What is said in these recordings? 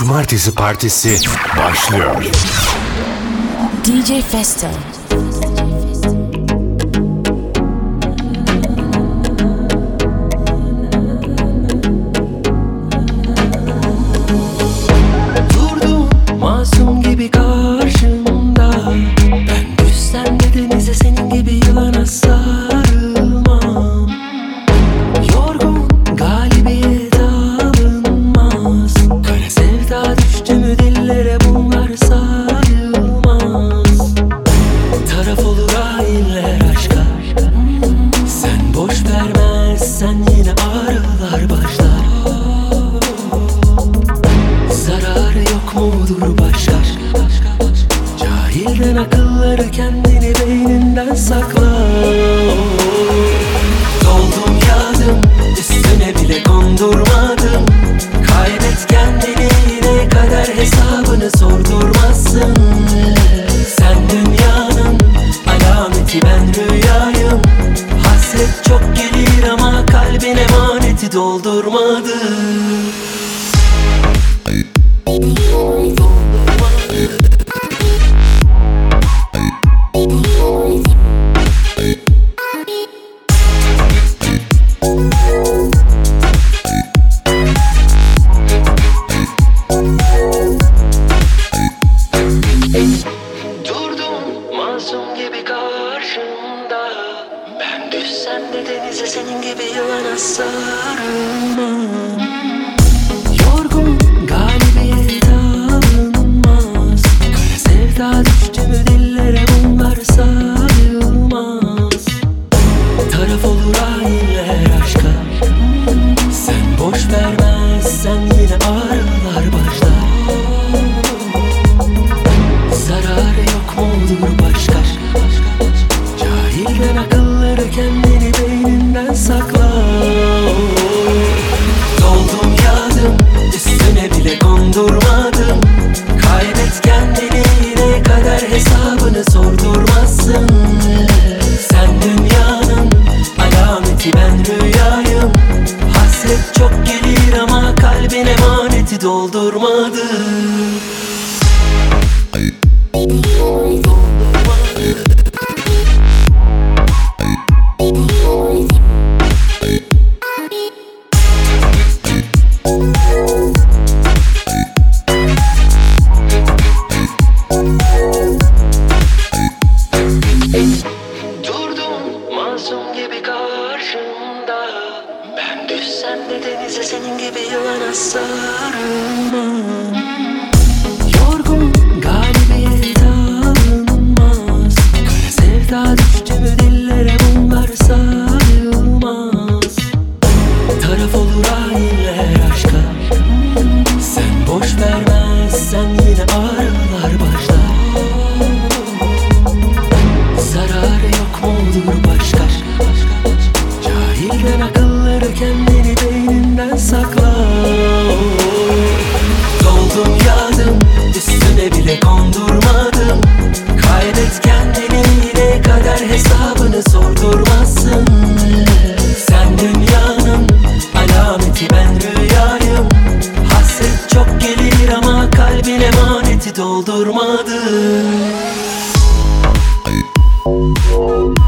Cumartesi Partisi başlıyor. DJ Festo. Haldeyim Sen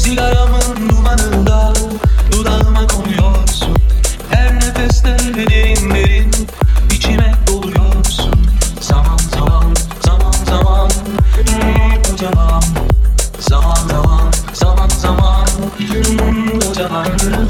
Sigaramın dumanında dudağıma konuyorsun. Her nefeste derin derin içime doluyorsun. Zaman zaman zaman zaman. Hmm, kocaman. Zaman zaman zaman zaman. Hmm, kocaman.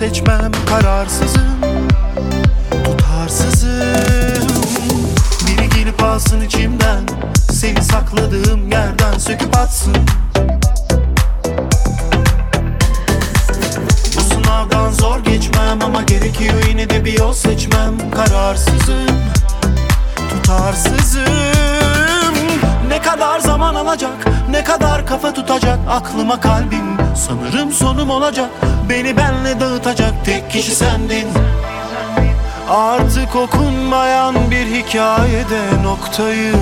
seçmem kararsızım. Tutarsızım. Biri gelip alsın içimden. Seni sakladığım yerden söküp atsın. Bu sınavdan zor geçmem ama gerekiyor yine de bir yol seçmem. Kararsızım. Tutarsızım. Ne kadar zaman alacak ne kadar kafa tutacak aklıma kalbim. Sanırım sonum olacak. Beni benle dağıtacak tek kişi sendin. Artık okunmayan bir hikayede noktayım.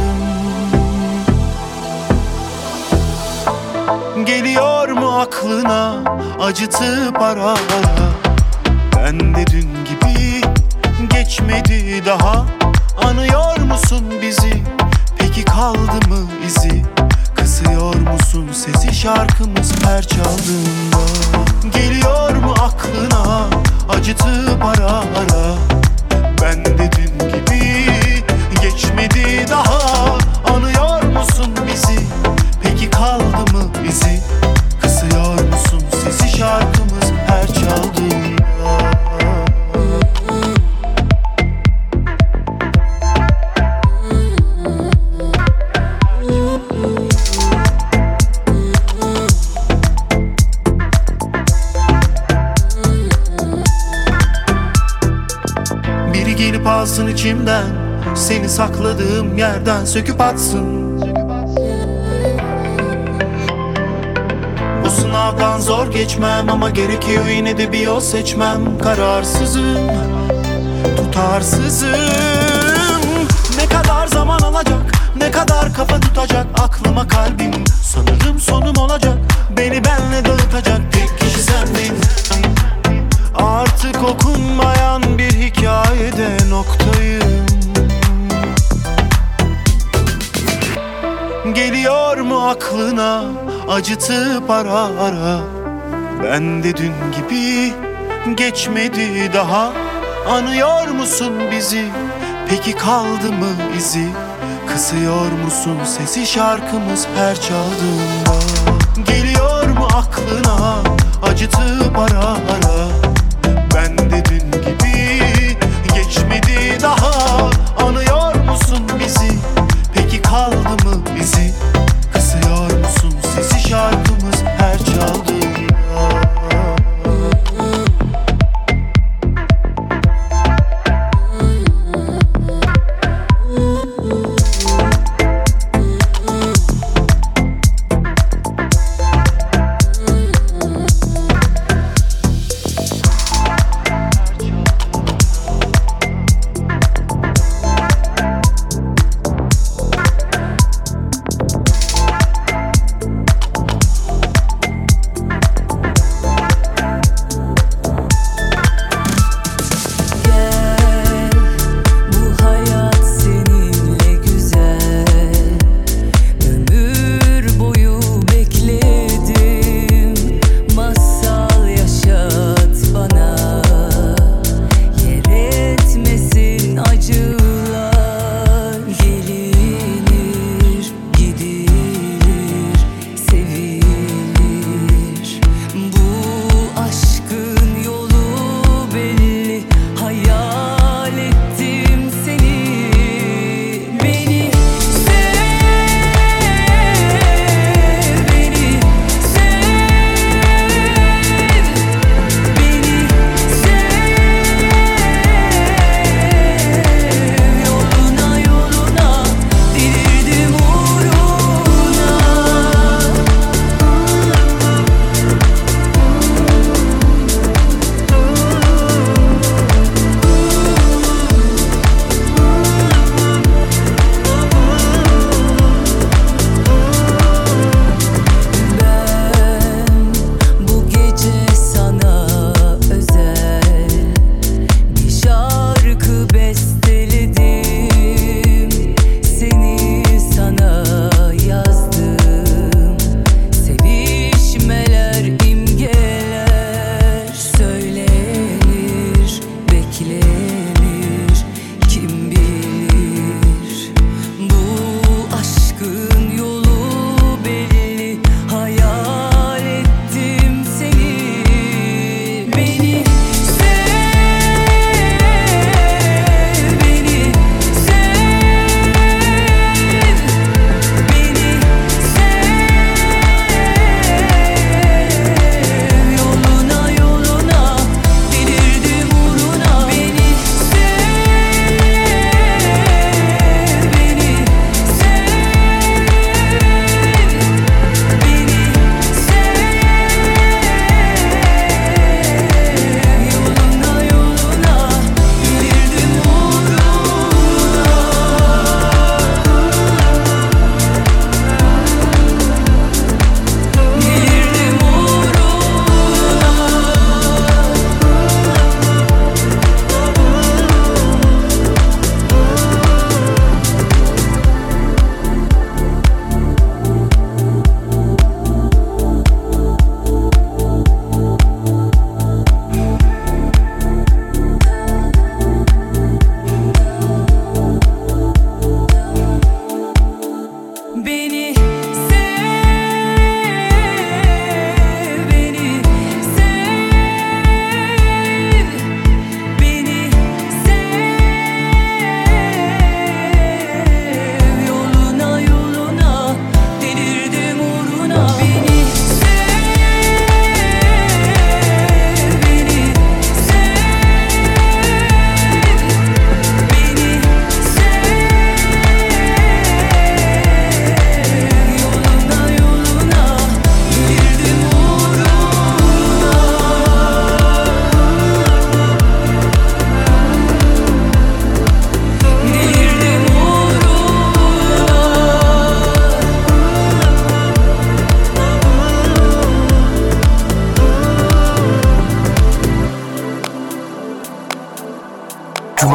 Geliyor mu aklına acıtıp ara ara Ben de dün gibi geçmedi daha yerden söküp atsın. Bu sınavdan zor geçmem ama gerekiyor yine de bir yol seçmem. Kararsızım, tutarsızım. Ne kadar zaman alacak, ne kadar kafa tutacak Aklıma kalbim. Sanırım sonum olacak Beni benle dağıtacak tek kişi sendin Artık okunmayan bir hikayede noktayım Geliyor mu aklına? Acıtıp ara ara. Ben de dün gibi geçmedi daha. Anıyor musun bizi? Peki kaldı mı izi? Kısıyor musun sesi şarkımız her çaldığında? Geliyor mu aklına? Acıtıp ara ara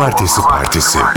Cumartesi Partisi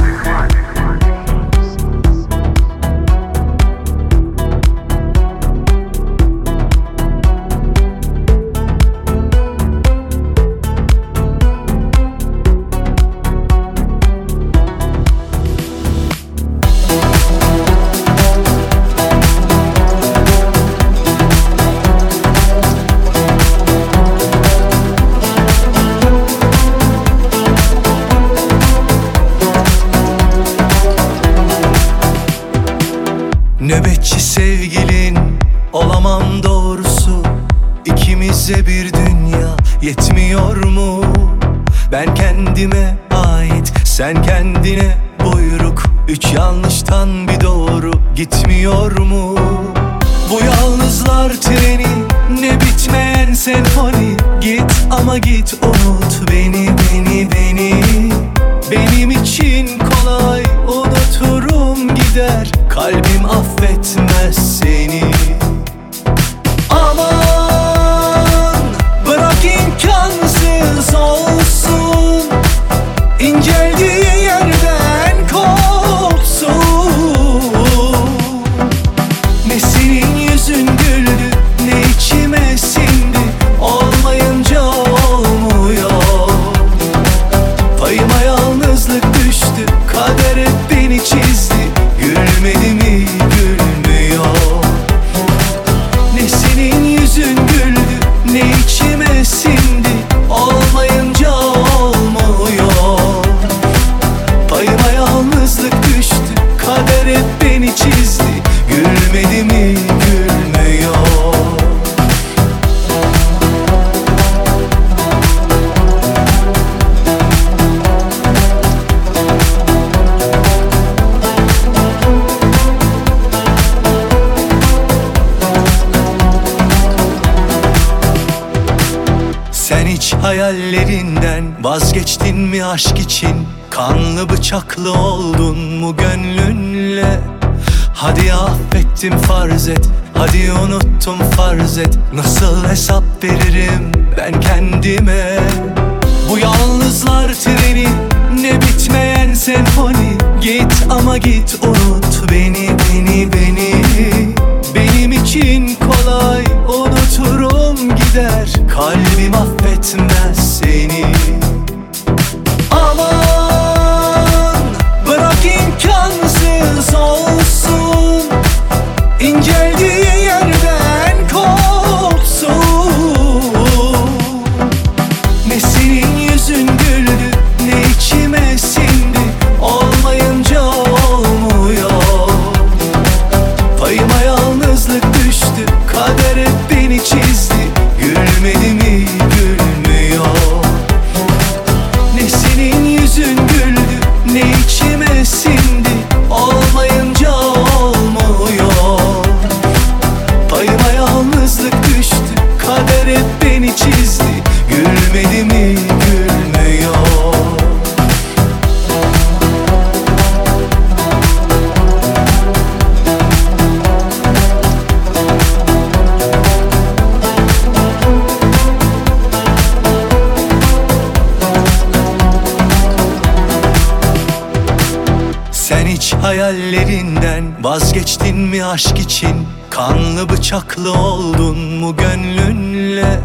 aşk için Kanlı bıçaklı oldun mu gönlünle?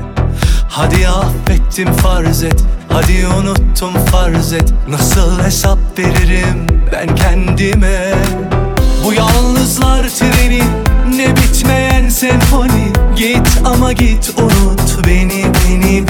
Hadi affettim farz et. Hadi unuttum farz et. Nasıl hesap veririm ben kendime? Bu yalnızlar treni Ne bitmeyen senfoni. Git ama git unut beni beni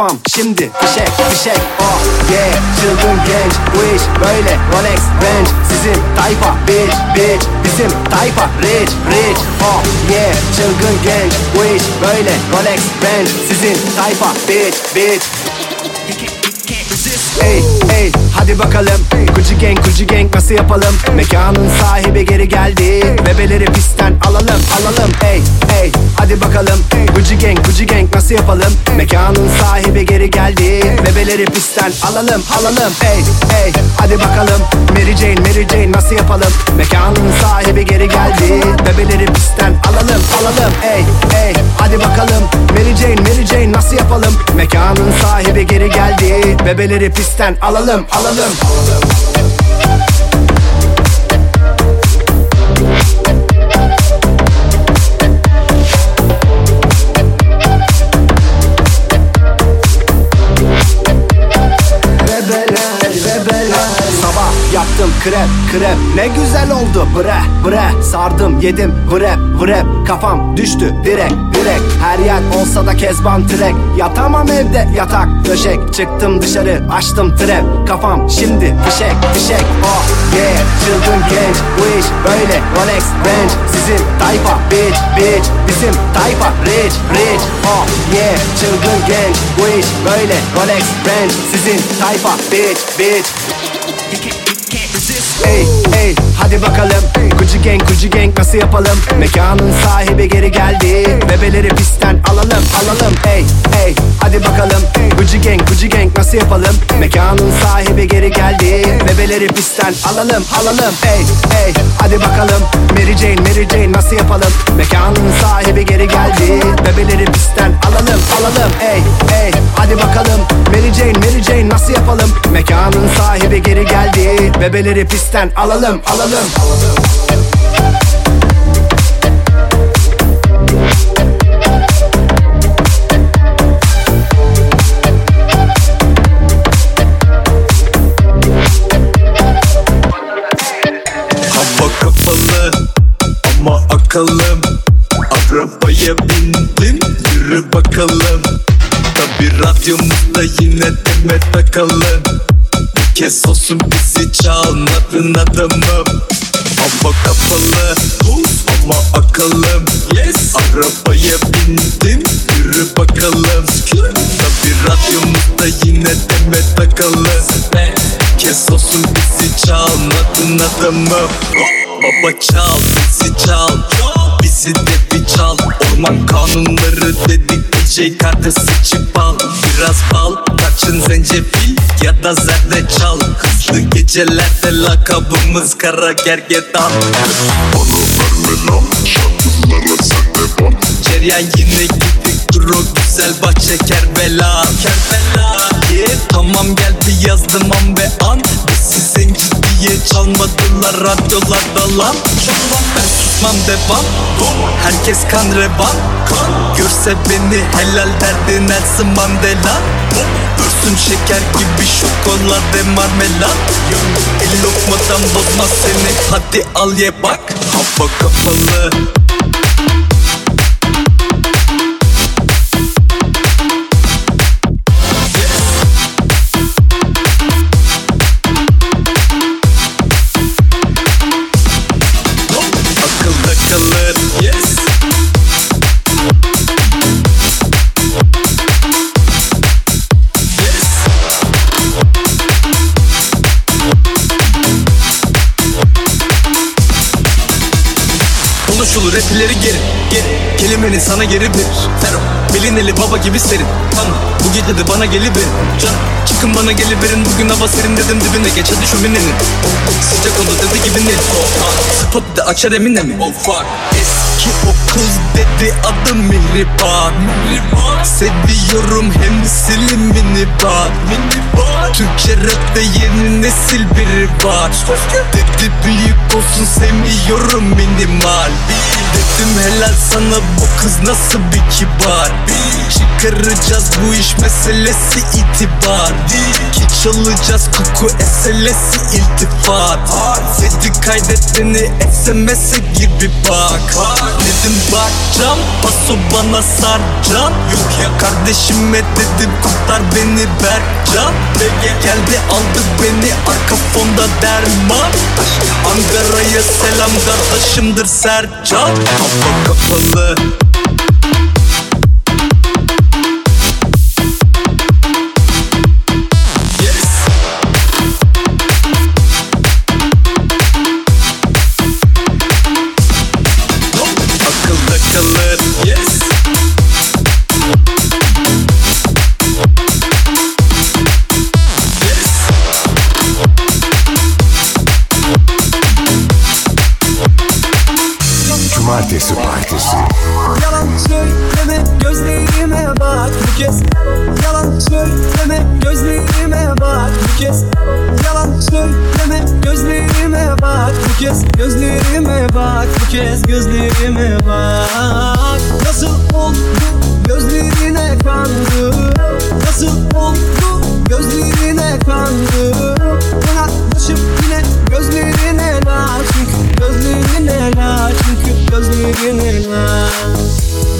Kafam şimdi fişek fişek. Oh yeah. Çılgın genç bu iş böyle. Rolex Range Sizin tayfa. Bitch bitch Bizim tayfa. Rich rich. Oh yeah. Çılgın genç bu iş böyle. Rolex Range Sizin tayfa. Bitch bitch Ey ey hadi bakalım. Gucci gang Gucci gang nasıl yapalım? Mekanın sahibi geri geldi. Bebeleri pistten alalım alalım. Ey ey hadi bakalım. Gucci gang Gucci gang nasıl yapalım? Mekanın sahibi geri geldi. Bebeleri pistten alalım alalım. Ey ey hadi bakalım. Mary Jane Mary Jane nasıl yapalım? Mekanın sahibi geri geldi. Bebeleri pistten alalım alalım. Ey ey hadi bakalım. Mary Jane Mary Jane nasıl yapalım? Mekanın sahibi geri geldi. Bebeleri pistten alalım alalım. Bebeler krep krep. Ne güzel oldu. Bre bre. Sardım yedim. Vrep vrep. Kafam düştü. Direk direk. Her yer olsa da kezban trek. Yatamam evde. Yatak döşek. Çıktım dışarı. Açtım trap Kafam şimdi fişek fişek. Oh yeah. Çılgın genç. Bu iş böyle. Rolex Range. Sizin tayfa bitch bitch. Bizim tayfa rich rich. Oh yeah. Çılgın genç. Bu iş böyle. Rolex Range. Sizin tayfa bitch bitch Ey ey hadi bakalım. Gucci gang Gucci gang nasıl yapalım? Mekanın sahibi geri geldi. Bebeleri pistten alalım alalım. Ey ey hadi bakalım. Gucci gang Gucci gang nasıl yapalım? Mekanın sahibi geri geldi. Bebeleri pistten alalım alalım. Ey ey hadi bakalım. Mary Jane Mary Jane nasıl yapalım? Mekanın sahibi geri geldi. Bebeleri pistten alalım alalım. Ey ey hadi bakalım. Mary Jane Mary Jane nasıl yapalım? Mekanın sahibi geri geldi Bebeleri pistten alalım alalım. Hava kapalı ama akalım. Arabaya bindim yürü bakalım. Tabi radyomuzda yine deme takalım Kez olsun bizi çalmadın adamım. Hava kapalı ama akalım. Yes. Arabaya bindim yürü bakalım. Tabi radyomuzda yine deme takalım. Kez olsun bizi çalmadın adamım. Baba çal bizi çal Bizi de bir çal. Orman kanunları dedik DJ kartı sıçıp al. Biraz bal kaçın zencefil ya da zerdeçal Hızlı gecelerde lakabımız kara gergedan. Ceryan yine gittik dur güzel bahçe Kerbela. Kerbela. Yeah, Tamam geldi yazdım an be an. Bizi zenci diye çalmadılar radyolarda lan. Ben susmam devam. Herkes kan revan Görse beni helal derdi Nelson Mandela. Dursun şeker gibi şokolade marmelat El lokmadan bozmaz seni. Hadi al ye bak. Hava kapalı Rapleri geri Geri. Kelimenin sana geri verir. Fero bilineli baba gibi serin. Tamam bu gece de bana geliverin. Can çıkın bana geliverin. Bugün hava serin dedim dibine geç hadi şöminenin Sıcak oldu dedi gibi ne? Spot de açar emine mi? Oh fuck. Eski o kız dedi adı Mihriban Seviyorum hem silimini var Türkçe rapte yeni nesil biri var. Dedi büyük olsun sevmiyorum minimal Dedim helal sana. Bu kız nasıl bir kibar? Çıkaracağız bu iş meselesi itibar. Ki çalacağız koku eselesi iltifat. Dedi kaydet beni SMS'e gir bir bak. Dedim bakacağım paso bana sarcan Yok ya kardeşime dedim kurtar beni Berkcan. Geldi aldı beni arka fonda derman. Ankara'ya selam kardeşimdir Sercan Kafa gözlerime bak. Nasıl oldu gözlerine kandı? Nasıl oldu gözlerine kandı? Yaklaşıp yine gözlerine la Çünkü gözlerine la Çünkü gözlerine la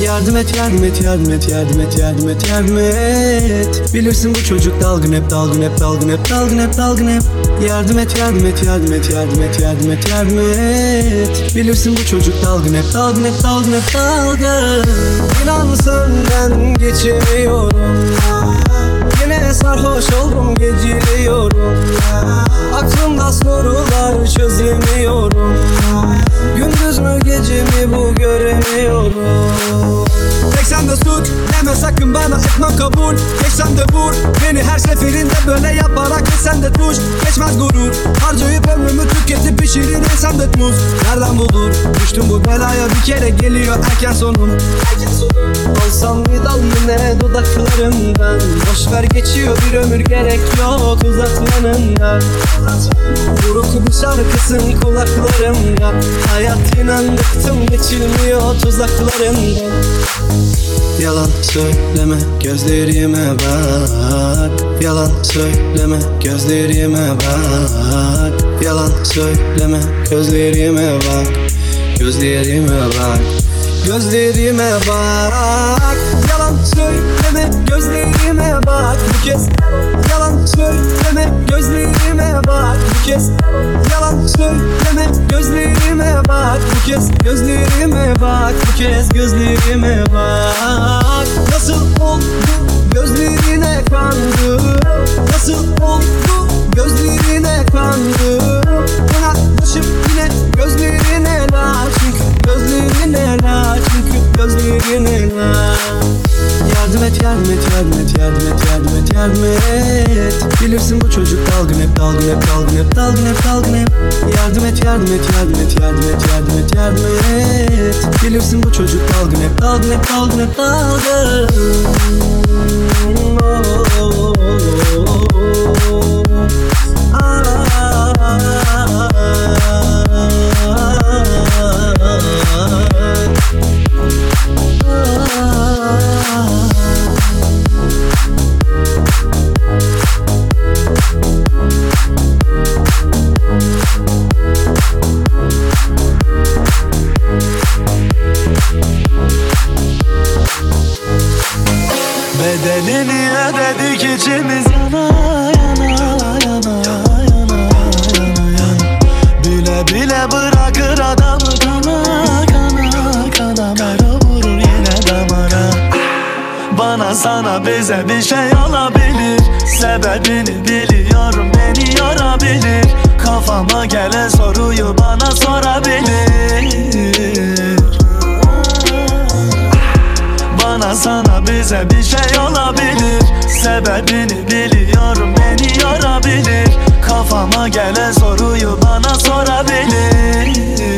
Yardım et yardım et yardım et yardım et yardım et yardım et Bilirsin bu çocuk dalgın hep dalgın hep dalgın hep dalgın hep dalgın hep Yardım et yardım et yardım et yardım et yardım et yardım et Bilirsin bu çocuk dalgın hep dalgın hep dalgın hep dalgın İnan senden geçemiyorum Sarhoş oldum geciliyorum Aklımda sorular çözemiyorum Gündüz mü gece mi bu göremiyorum. Tek sende suç deme sakın bana etmem kabul. Geç sen de vur beni her seferinde böyle yaparak Geç sen de tuş. Geçmez gurur Harcayıp ömrümü tüketip pişirin sen de muz Nereden bulur? Düştüm bu belaya bir kere geliyor erken sonum Olsam bir dal yine dudaklarından Boş ver geçiyor bir ömür gerek yok uzatmanından Buruk bir şarkısın kulaklarımda Hayat inan bıktım geçilmiyor tuzaklarından Yalan söyleme gözlerime bak. Yalan söyleme gözlerime bak. Yalan söyleme gözlerime bak. Gözlerime bak Gözlerime bak. Yalan söyleme gözlerime bak. Bu kez Yalan söyleme gözlerime bak. Bu kez Yalan söyleme gözlerime bak. Bu kez Gözlerime bak. Bu kez gözlerime bak. Nasıl oldu gözlerine kandı? Nasıl oldu gözlerine kandı? Yaklaşıp yine gözlerine la Çünkü gözlerine la Çünkü gözlerine la Yardım et yardım et yardım et yardım et yardım et yardım et Bilirsin bu çocuk dalgın hep dalgın hep dalgın hep dalgın hep dalgın hep Yardım et yardım et yardım et yardım et yardım et yardım et Bilirsin bu çocuk dalgın hep dalgın hep dalgın hep dalgın Oh, oh, oh, oh. Bize bir şey olabilir Sebebini biliyorum beni yorabilir Kafama gelen soruyu bana sorabilir. Bana sana bize bir şey olabilir. Sebebini biliyorum beni yorabilir Kafama gelen soruyu bana sorabilir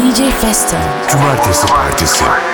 DJ Festo. Cumartesi Partisi. Buralardan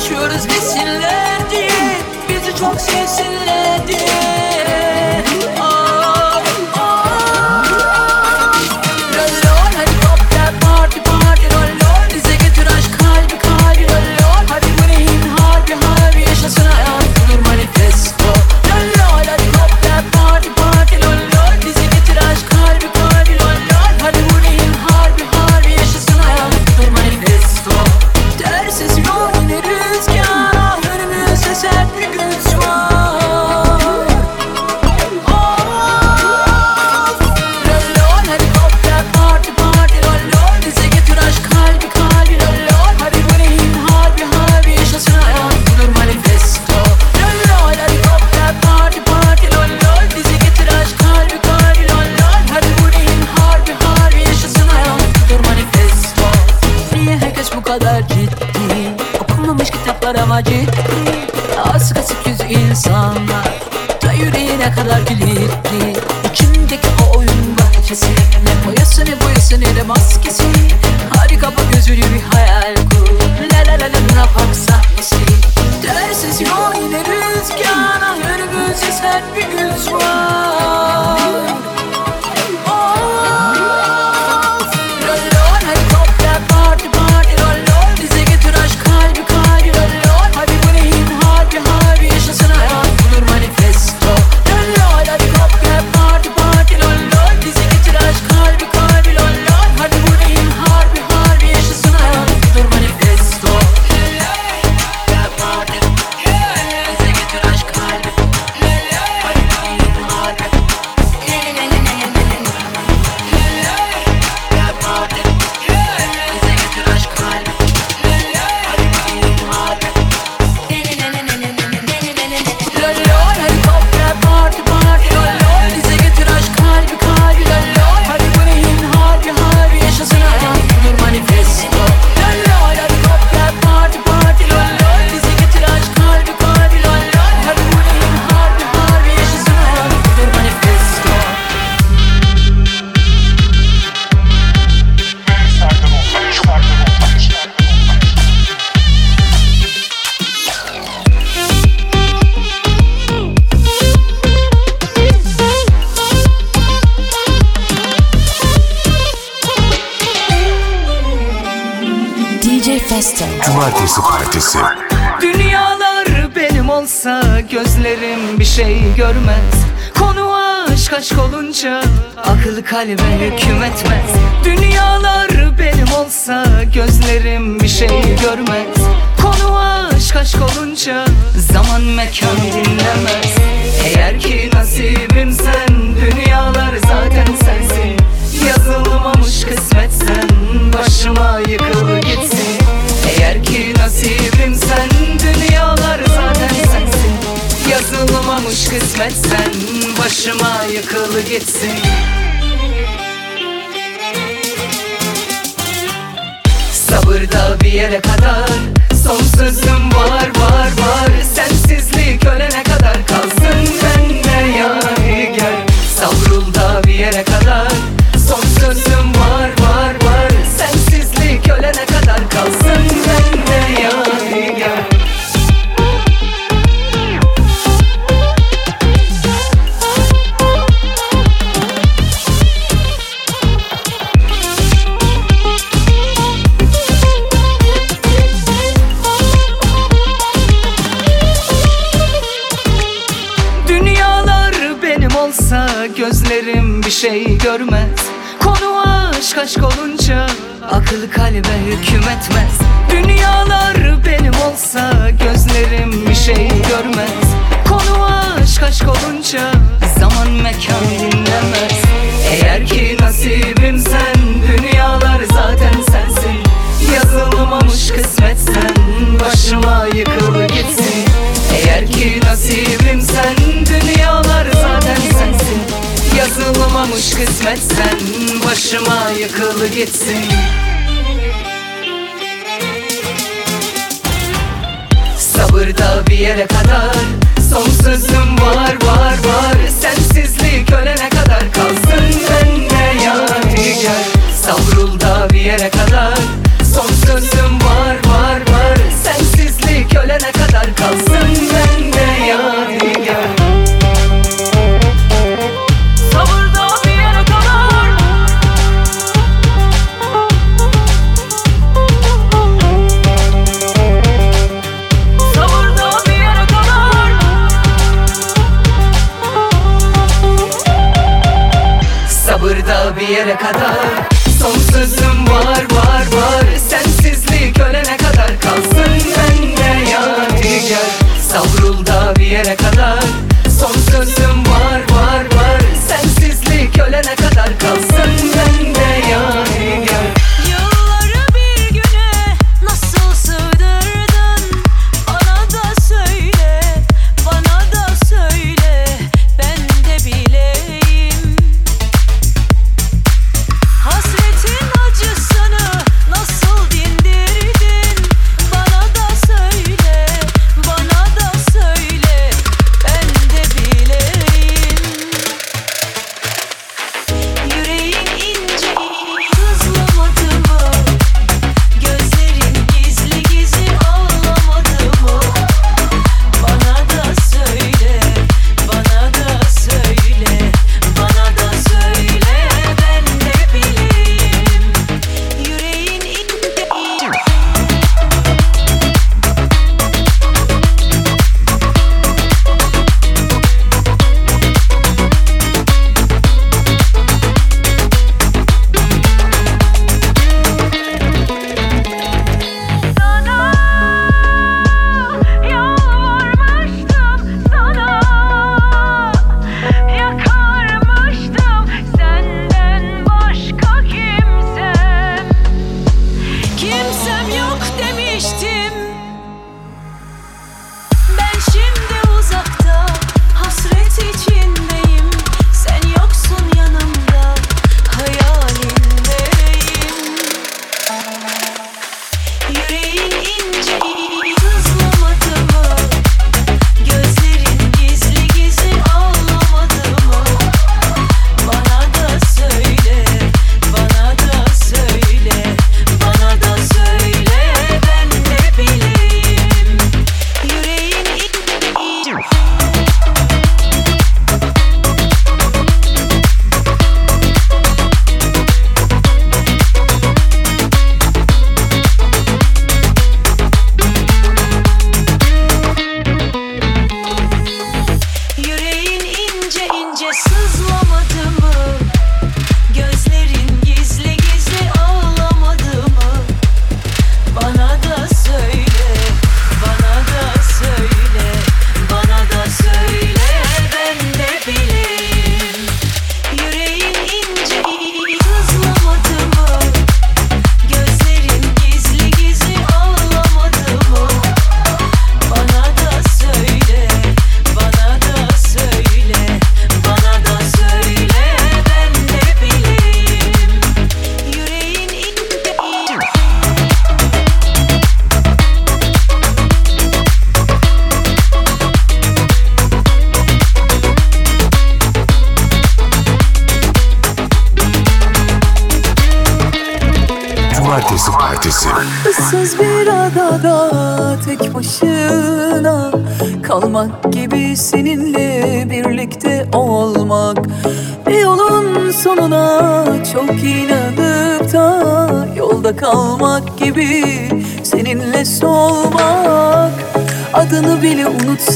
Yaşıyoruz desinler diye Bizi çok sevsinler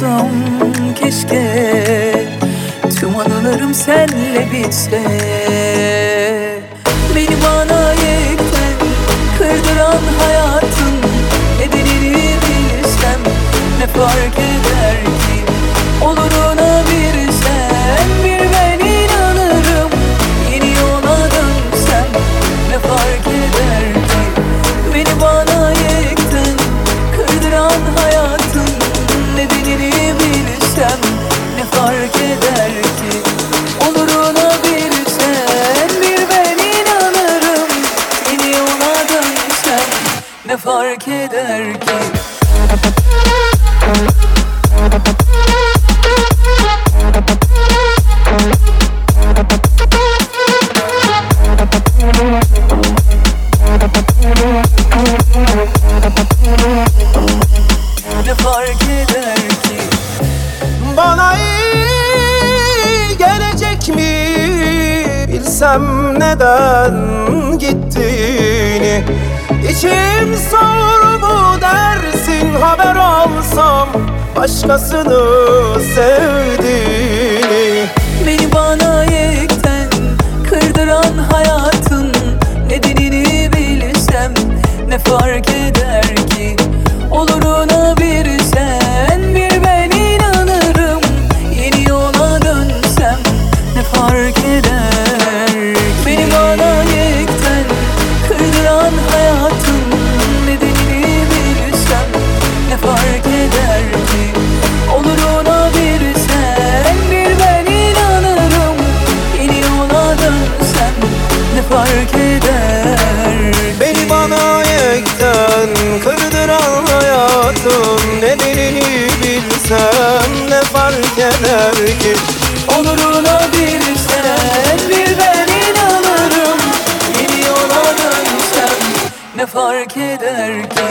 olsam keşke. Tüm anılarım senle bitse. başkasını sev. fark eder ki